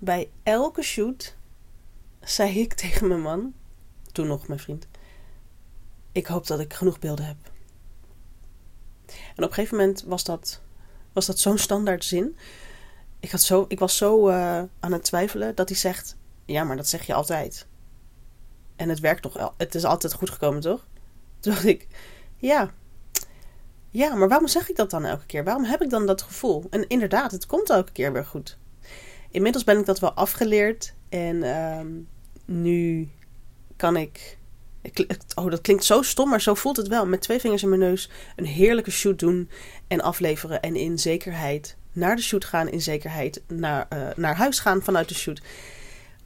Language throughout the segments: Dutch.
bij elke shoot zei ik tegen mijn man, toen nog mijn vriend, ik hoop dat ik genoeg beelden heb. En op een gegeven moment was dat, was dat zo'n standaard zin. Ik, had zo, ik was zo uh, aan het twijfelen dat hij zegt: Ja, maar dat zeg je altijd. En het werkt toch, het is altijd goed gekomen, toch? Toen dacht ik: Ja, ja, maar waarom zeg ik dat dan elke keer? Waarom heb ik dan dat gevoel? En inderdaad, het komt elke keer weer goed. Inmiddels ben ik dat wel afgeleerd en uh, nu kan ik Oh, dat klinkt zo stom, maar zo voelt het wel. Met twee vingers in mijn neus een heerlijke shoot doen en afleveren. En in zekerheid naar de shoot gaan, in zekerheid naar, uh, naar huis gaan vanuit de shoot.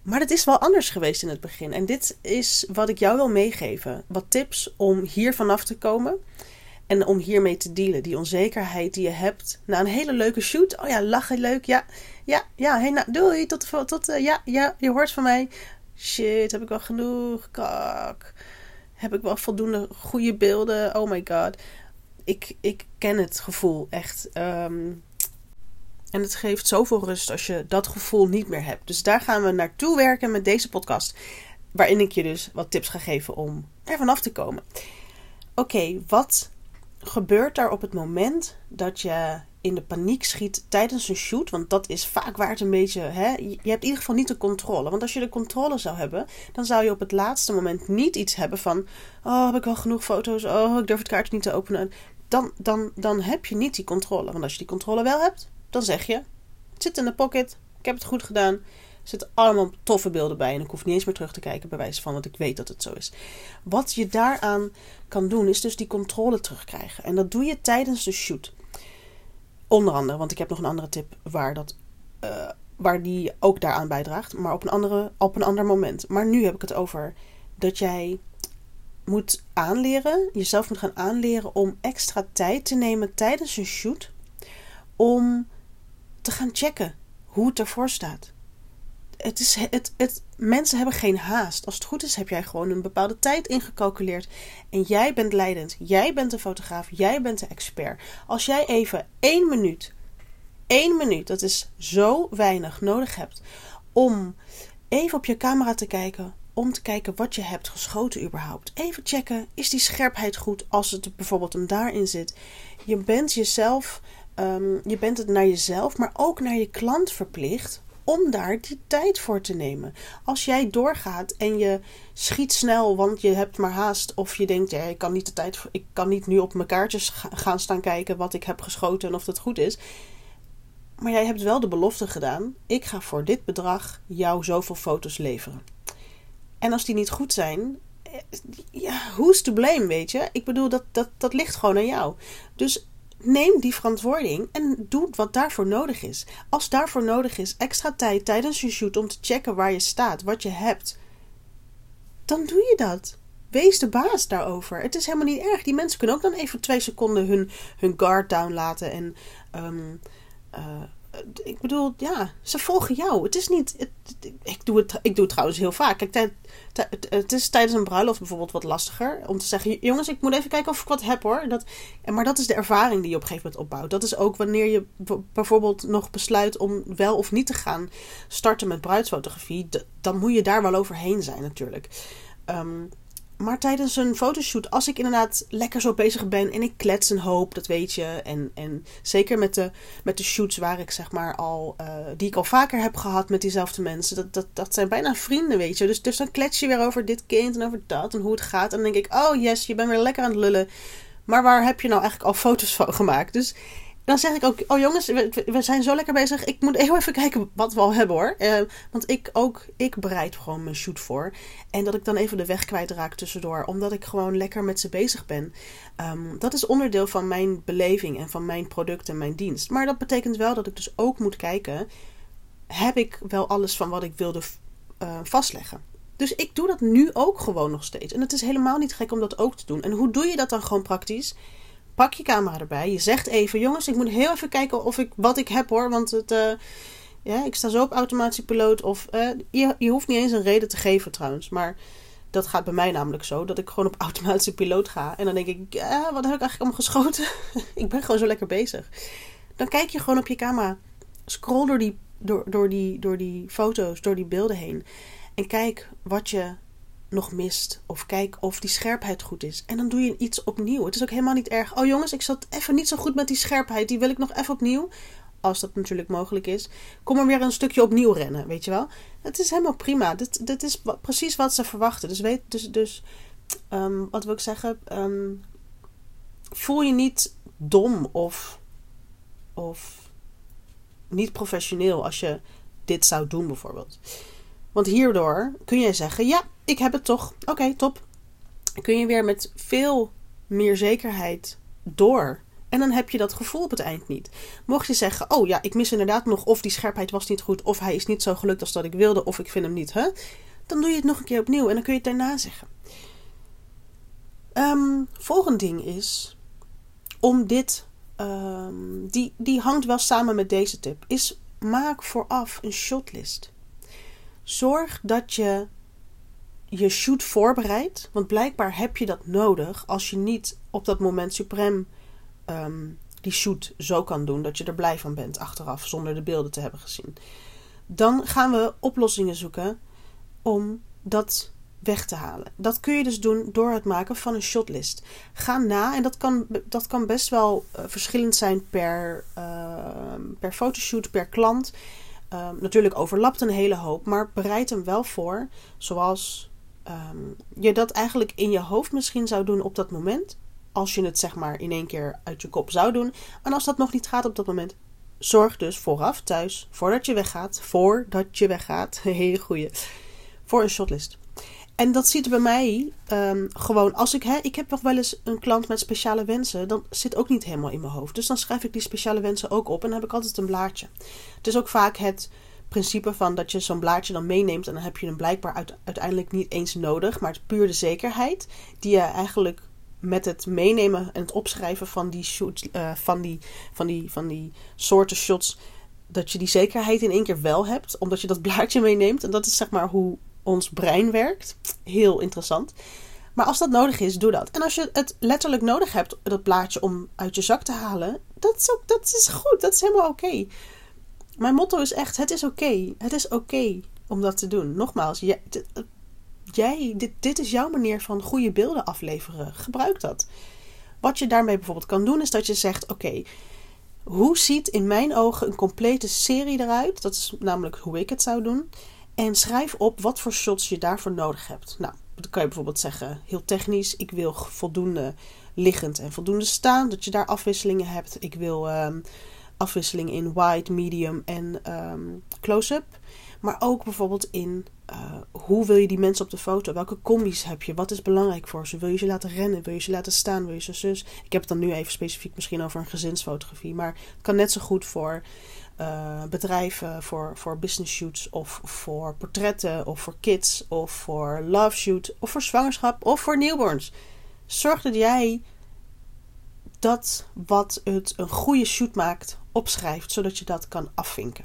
Maar het is wel anders geweest in het begin. En dit is wat ik jou wil meegeven. Wat tips om hier vanaf te komen. En om hiermee te dealen. Die onzekerheid die je hebt na een hele leuke shoot. Oh ja, lachen leuk. Ja, ja, ja. Hey, nou, doei. Tot, tot uh, ja, ja, je hoort van mij. Shit, heb ik wel genoeg? Kak. Heb ik wel voldoende goede beelden? Oh my god. Ik, ik ken het gevoel echt. Um, en het geeft zoveel rust als je dat gevoel niet meer hebt. Dus daar gaan we naartoe werken met deze podcast. Waarin ik je dus wat tips ga geven om er vanaf te komen. Oké, wat gebeurt er op het moment dat je in de paniek schiet tijdens een shoot. Want dat is vaak waar het een beetje. Hè, je hebt in ieder geval niet de controle. Want als je de controle zou hebben, dan zou je op het laatste moment niet iets hebben van. Oh, heb ik wel genoeg foto's? Oh, ik durf het kaartje niet te openen. Dan, dan, dan heb je niet die controle. Want als je die controle wel hebt, dan zeg je: Het zit in de pocket. Ik heb het goed gedaan. Zitten allemaal toffe beelden bij. En ik hoef niet eens meer terug te kijken, bij wijze van, want ik weet dat het zo is. Wat je daaraan kan doen, is dus die controle terugkrijgen. En dat doe je tijdens de shoot. Onder andere, want ik heb nog een andere tip waar, dat, uh, waar die ook daaraan bijdraagt. Maar op een, andere, op een ander moment. Maar nu heb ik het over dat jij moet aanleren, jezelf moet gaan aanleren om extra tijd te nemen tijdens een shoot. Om te gaan checken hoe het ervoor staat het is, het, het, mensen hebben geen haast. Als het goed is, heb jij gewoon een bepaalde tijd ingecalculeerd. En jij bent leidend. Jij bent de fotograaf. Jij bent de expert. Als jij even één minuut, één minuut, dat is zo weinig, nodig hebt om even op je camera te kijken. Om te kijken wat je hebt geschoten überhaupt. Even checken, is die scherpheid goed als het bijvoorbeeld hem daarin zit. Je bent jezelf, um, je bent het naar jezelf, maar ook naar je klant verplicht om daar die tijd voor te nemen. Als jij doorgaat en je schiet snel, want je hebt maar haast, of je denkt, ja, ik kan niet de tijd, ik kan niet nu op mijn kaartjes gaan staan kijken wat ik heb geschoten en of dat goed is. Maar jij hebt wel de belofte gedaan: ik ga voor dit bedrag jou zoveel foto's leveren. En als die niet goed zijn, eh, ja, who's to blame, weet je? Ik bedoel, dat, dat, dat ligt gewoon aan jou. Dus neem die verantwoording en doe wat daarvoor nodig is. Als daarvoor nodig is extra tijd tijdens je shoot om te checken waar je staat, wat je hebt, dan doe je dat. Wees de baas daarover. Het is helemaal niet erg. Die mensen kunnen ook dan even twee seconden hun, hun guard down laten en um, uh, ik bedoel, ja, ze volgen jou. Het is niet. Ik, doe het, ik doe het trouwens heel vaak. Kijk, het is tijdens een bruiloft bijvoorbeeld wat lastiger om te zeggen: jongens, ik moet even kijken of ik wat heb hoor. Dat, maar dat is de ervaring die je op een gegeven moment opbouwt. Dat is ook wanneer je bijvoorbeeld nog besluit om wel of niet te gaan starten met bruidsfotografie. Dan moet je daar wel overheen zijn, natuurlijk. Um, maar tijdens een fotoshoot, als ik inderdaad lekker zo bezig ben en ik klets een hoop, dat weet je. En, en zeker met de, met de shoots waar ik zeg maar al, uh, die ik al vaker heb gehad met diezelfde mensen. Dat, dat, dat zijn bijna vrienden, weet je. Dus, dus dan klets je weer over dit kind en over dat en hoe het gaat. En dan denk ik, oh yes, je bent weer lekker aan het lullen. Maar waar heb je nou eigenlijk al foto's van gemaakt? Dus dan zeg ik ook, oh jongens, we, zijn zo lekker bezig. Ik moet heel even kijken wat we al hebben hoor. Uh, want ik ook, ik bereid gewoon mijn shoot voor. En dat ik dan even de weg kwijtraak tussendoor. Omdat ik gewoon lekker met ze bezig ben. Um, dat is onderdeel van mijn beleving en van mijn product en mijn dienst. Maar dat betekent wel dat ik dus ook moet kijken. Heb ik wel alles van wat ik wilde uh, vastleggen? Dus ik doe dat nu ook gewoon nog steeds. En het is helemaal niet gek om dat ook te doen. En hoe doe je dat dan gewoon praktisch? Pak je camera erbij. Je zegt even, jongens, ik moet heel even kijken of ik, wat ik heb hoor. Want het, uh, ja, ik sta zo op automatische piloot. Of uh, je, je hoeft niet eens een reden te geven trouwens. Maar dat gaat bij mij namelijk zo. Dat ik gewoon op automatische piloot ga. En dan denk ik, ja, wat heb ik eigenlijk allemaal geschoten? ik ben gewoon zo lekker bezig. Dan kijk je gewoon op je camera. Scroll door die door, door, die, door die foto's, door die beelden heen. En kijk wat je nog mist. Of kijk of die scherpheid goed is. En dan doe je iets opnieuw. Het is ook helemaal niet erg. Oh jongens, ik zat even niet zo goed met die scherpheid. Die wil ik nog even opnieuw. Als dat natuurlijk mogelijk is. Kom er weer een stukje opnieuw rennen, weet je wel. Het is helemaal prima. Dit, dit is precies wat ze verwachten. Dus weet, dus, dus um, wat wil ik zeggen? Um, voel je niet dom of, of niet professioneel als je dit zou doen, bijvoorbeeld. Want hierdoor kun je zeggen: Ja, ik heb het toch. Oké, top. Kun je weer met veel meer zekerheid door. En dan heb je dat gevoel op het eind niet. Mocht je zeggen: Oh ja, ik mis inderdaad nog. Of die scherpheid was niet goed. Of hij is niet zo gelukt als dat ik wilde. Of ik vind hem niet. Hè? Dan doe je het nog een keer opnieuw. En dan kun je het daarna zeggen. Um, volgend ding is om dit, um, die, die hangt wel samen met deze tip, is maak vooraf een shotlist. Zorg dat je je shoot voorbereidt, want blijkbaar heb je dat nodig als je niet op dat moment suprem um, die shoot zo kan doen dat je er blij van bent achteraf zonder de beelden te hebben gezien. Dan gaan we oplossingen zoeken om dat weg te halen. Dat kun je dus doen door het maken van een shotlist. Ga na, en dat kan, dat kan best wel uh, verschillend zijn per, uh, per fotoshoot, per klant. Uh, natuurlijk overlapt een hele hoop, maar bereid hem wel voor zoals um, je dat eigenlijk in je hoofd misschien zou doen op dat moment. Als je het zeg maar in één keer uit je kop zou doen. En als dat nog niet gaat op dat moment, zorg dus vooraf thuis, voordat je weggaat, voordat je weggaat, hele goeie, voor een shotlist. En dat zit bij mij um, gewoon als ik, hè, ik heb nog wel eens een klant met speciale wensen, dan zit ook niet helemaal in mijn hoofd. Dus dan schrijf ik die speciale wensen ook op en dan heb ik altijd een blaadje. Het is ook vaak het principe van dat je zo'n blaadje dan meeneemt en dan heb je hem blijkbaar uit, uiteindelijk niet eens nodig, maar het is puur de zekerheid die je eigenlijk met het meenemen en het opschrijven van die, shoot, uh, van die, van die, van die soorten shots, dat je die zekerheid in één keer wel hebt, omdat je dat blaadje meeneemt. En dat is zeg maar hoe ons brein werkt. Heel interessant. Maar als dat nodig is, doe dat. En als je het letterlijk nodig hebt, dat plaatje om uit je zak te halen, dat is, ook, dat is goed. Dat is helemaal oké. Mijn motto is echt: het is oké. Het is oké om dat te doen. Nogmaals, jij, dit, dit is jouw manier van goede beelden afleveren. Gebruik dat. Wat je daarmee bijvoorbeeld kan doen, is dat je zegt: oké. hoe ziet in mijn ogen een complete serie eruit? Dat is namelijk hoe ik het zou doen. En schrijf op wat voor shots je daarvoor nodig hebt. Nou, dan kan je bijvoorbeeld zeggen, heel technisch, ik wil voldoende liggend en voldoende staan, dat je daar afwisselingen hebt. Ik wil um, afwisseling in wide, medium en um, close-up. Maar ook bijvoorbeeld in uh, hoe wil je die mensen op de foto? Welke combi's heb je? Wat is belangrijk voor ze? Wil je ze laten rennen? Wil je ze laten staan? Wil je ze zus? Ik heb het dan nu even specifiek misschien over een gezinsfotografie. Maar het kan net zo goed voor uh, bedrijven voor, voor business shoots of voor portretten of voor kids of voor love shoot of voor zwangerschap of voor newborns. Zorg dat jij dat wat het een goede shoot maakt opschrijft, zodat je dat kan afvinken.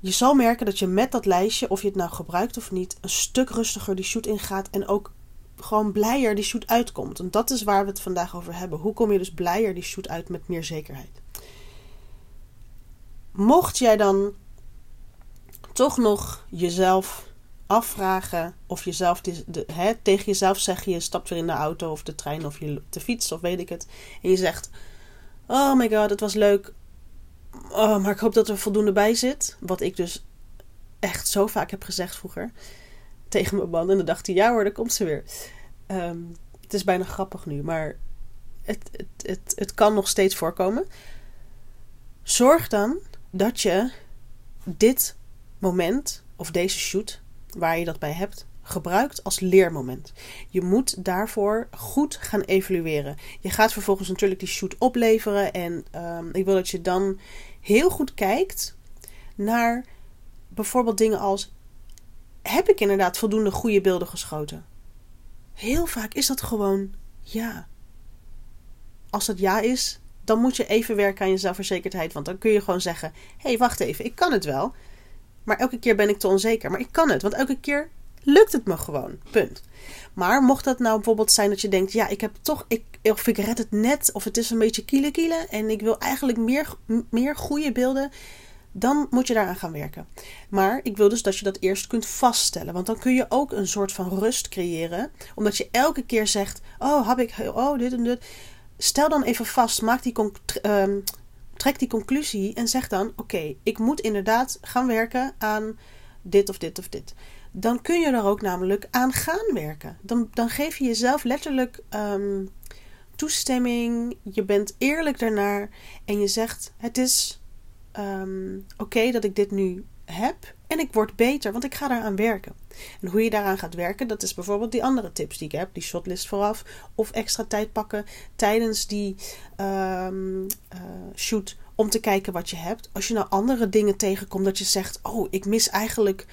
Je zal merken dat je met dat lijstje, of je het nou gebruikt of niet, een stuk rustiger die shoot ingaat en ook gewoon blijer die shoot uitkomt. En dat is waar we het vandaag over hebben. Hoe kom je dus blijer die shoot uit met meer zekerheid? mocht jij dan toch nog jezelf afvragen of jezelf hè, tegen jezelf zeggen, je stapt weer in de auto of de trein of je de fiets of weet ik het. En je zegt, oh my god, het was leuk. Oh, maar ik hoop dat er voldoende bij zit. Wat ik dus echt zo vaak heb gezegd vroeger. Tegen mijn man. En dan dacht hij, ja hoor, daar komt ze weer. Ehm, het is bijna grappig nu, maar het, het, het, het kan nog steeds voorkomen. Zorg dan dat je dit moment of deze shoot waar je dat bij hebt gebruikt als leermoment. Je moet daarvoor goed gaan evalueren. Je gaat vervolgens natuurlijk die shoot opleveren en um, ik wil dat je dan heel goed kijkt naar bijvoorbeeld dingen als heb ik inderdaad voldoende goede beelden geschoten? Heel vaak is dat gewoon ja. Als dat ja is, dan moet je even werken aan je zelfverzekerdheid. Want dan kun je gewoon zeggen: hé, hey, wacht even, ik kan het wel. Maar elke keer ben ik te onzeker. Maar ik kan het, want elke keer lukt het me gewoon. Punt. Maar mocht dat nou bijvoorbeeld zijn dat je denkt: ja, ik heb toch, ik, of ik red het net, of het is een beetje kiele kiele en ik wil eigenlijk meer, meer goede beelden. dan moet je daaraan gaan werken. Maar ik wil dus dat je dat eerst kunt vaststellen. Want dan kun je ook een soort van rust creëren. Omdat je elke keer zegt: Oh, heb ik. Oh, dit en dit. Stel dan even vast. Maak die ehm, trek die conclusie. En zeg dan: Oké, ik moet inderdaad gaan werken aan dit of dit of dit. Dan kun je er ook namelijk aan gaan werken. Dan, dan geef je jezelf letterlijk. Ehm, toestemming, je bent eerlijk daarnaar en je zegt: Het is Ehm, oké dat ik dit nu heb en ik word beter, want ik ga daaraan werken. En hoe je daaraan gaat werken, dat is bijvoorbeeld die andere tips die ik heb, die shotlist vooraf, of extra tijd pakken tijdens die um, shoot om te kijken wat je hebt. Als je nou andere dingen tegenkomt dat je zegt, oh, ik mis eigenlijk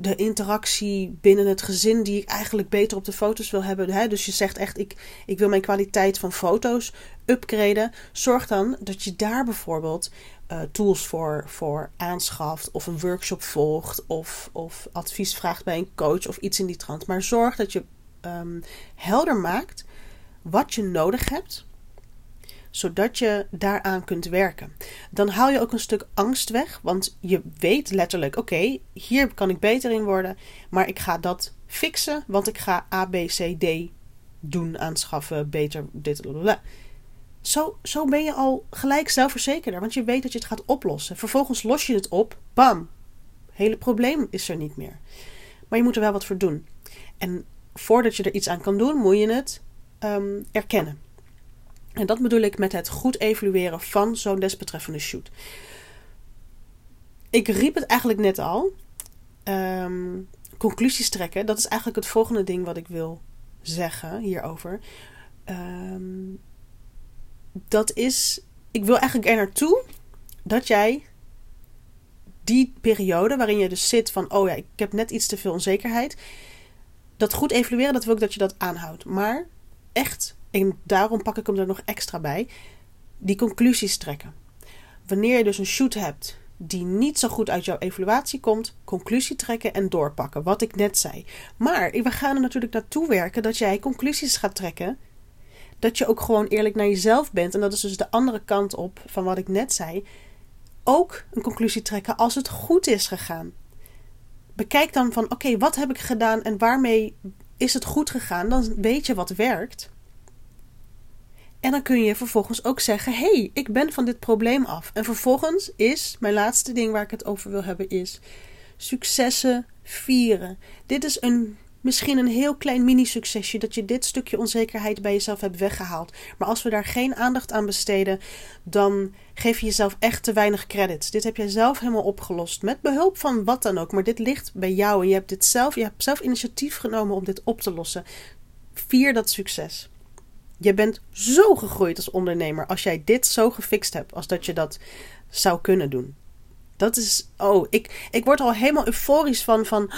de interactie binnen het gezin die ik eigenlijk beter op de foto's wil hebben. Hè? Dus je zegt echt, ik, ik wil mijn kwaliteit van foto's upgraden. Zorg dan dat je daar bijvoorbeeld uh, tools voor, voor aanschaft of een workshop volgt of, of advies vraagt bij een coach of iets in die trant. Maar zorg dat je um, helder maakt wat je nodig hebt, zodat je daaraan kunt werken. Dan haal je ook een stuk angst weg, want je weet letterlijk: oké, hier kan ik beter in worden, maar ik ga dat fixen, want ik ga A, B, C, D doen, aanschaffen, beter dit. Zo, zo ben je al gelijk zelfverzekerder, want je weet dat je het gaat oplossen. Vervolgens los je het op, bam, hele probleem is er niet meer. Maar je moet er wel wat voor doen. En voordat je er iets aan kan doen, moet je het um, erkennen. En dat bedoel ik met het goed evalueren van zo'n desbetreffende shoot. Ik riep het eigenlijk net al. Um, conclusies trekken, dat is eigenlijk het volgende ding wat ik wil zeggen hierover. Um, dat is. Ik wil eigenlijk er naartoe dat jij die periode waarin je dus zit van: oh ja, ik heb net iets te veel onzekerheid. Dat goed evalueren, dat wil ik dat je dat aanhoudt. Maar echt, en daarom pak ik hem er nog extra bij, die conclusies trekken. Wanneer je dus een shoot hebt die niet zo goed uit jouw evaluatie komt, conclusie trekken en doorpakken. Wat ik net zei. Maar we gaan er natuurlijk naartoe werken dat jij conclusies gaat trekken dat je ook gewoon eerlijk naar jezelf bent. En dat is dus de andere kant op van wat ik net zei. Ook een conclusie trekken als het goed is gegaan. Bekijk dan van oké, wat heb ik gedaan en waarmee is het goed gegaan? Dan weet je wat werkt. En dan kun je vervolgens ook zeggen: hé, hey, ik ben van dit probleem af. En vervolgens is mijn laatste ding waar ik het over wil hebben is successen vieren. Dit is een misschien een heel klein mini-succesje dat je dit stukje onzekerheid bij jezelf hebt weggehaald. Maar als we daar geen aandacht aan besteden, dan geef je jezelf echt te weinig credits. Dit heb jij zelf helemaal opgelost met behulp van wat dan ook. Maar dit ligt bij jou en je hebt dit zelf, je hebt zelf initiatief genomen om dit op te lossen. Vier dat succes. Je bent zo gegroeid als ondernemer als jij dit zo gefixt hebt als dat je dat zou kunnen doen. Dat is, oh, ik, ik word al helemaal euforisch van, van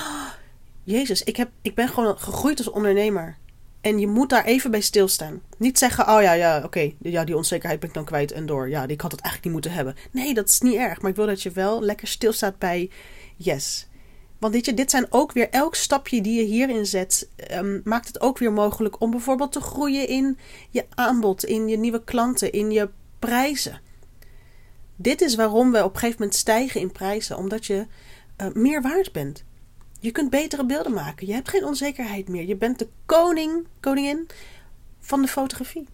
Jezus, ik, heb, ik ben gewoon gegroeid als ondernemer. En je moet daar even bij stilstaan. Niet zeggen, oh ja, ja, oké, ja, die onzekerheid ben ik dan kwijt en door. Ja, ik had het eigenlijk niet moeten hebben. Nee, dat is niet erg. Maar ik wil dat je wel lekker stilstaat bij yes. Want weet je, dit zijn ook weer, elk stapje die je hierin zet, um, maakt het ook weer mogelijk om bijvoorbeeld te groeien in je aanbod, in je nieuwe klanten, in je prijzen. Dit is waarom we op een gegeven moment stijgen in prijzen, omdat je uh, meer waard bent. Je kunt betere beelden maken. Je hebt geen onzekerheid meer. Je bent de koning, koningin van de fotografie.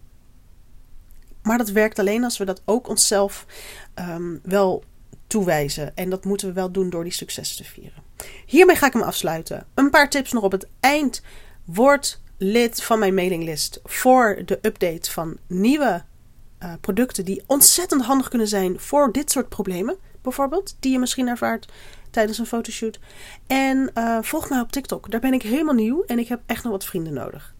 Maar dat werkt alleen als we dat ook onszelf um, wel toewijzen. En dat moeten we wel doen door die successen te vieren. Hiermee ga ik hem afsluiten. Een paar tips nog op het eind. Word lid van mijn mailinglist voor de update van nieuwe uh, producten die ontzettend handig kunnen zijn voor dit soort problemen. Bijvoorbeeld, die je misschien ervaart tijdens een fotoshoot. En uh, volg mij op TikTok. Daar ben ik helemaal nieuw en ik heb echt nog wat vrienden nodig.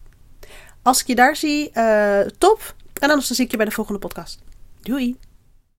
Als ik je daar zie, uh, top. En anders zie ik je bij de volgende podcast. Doei!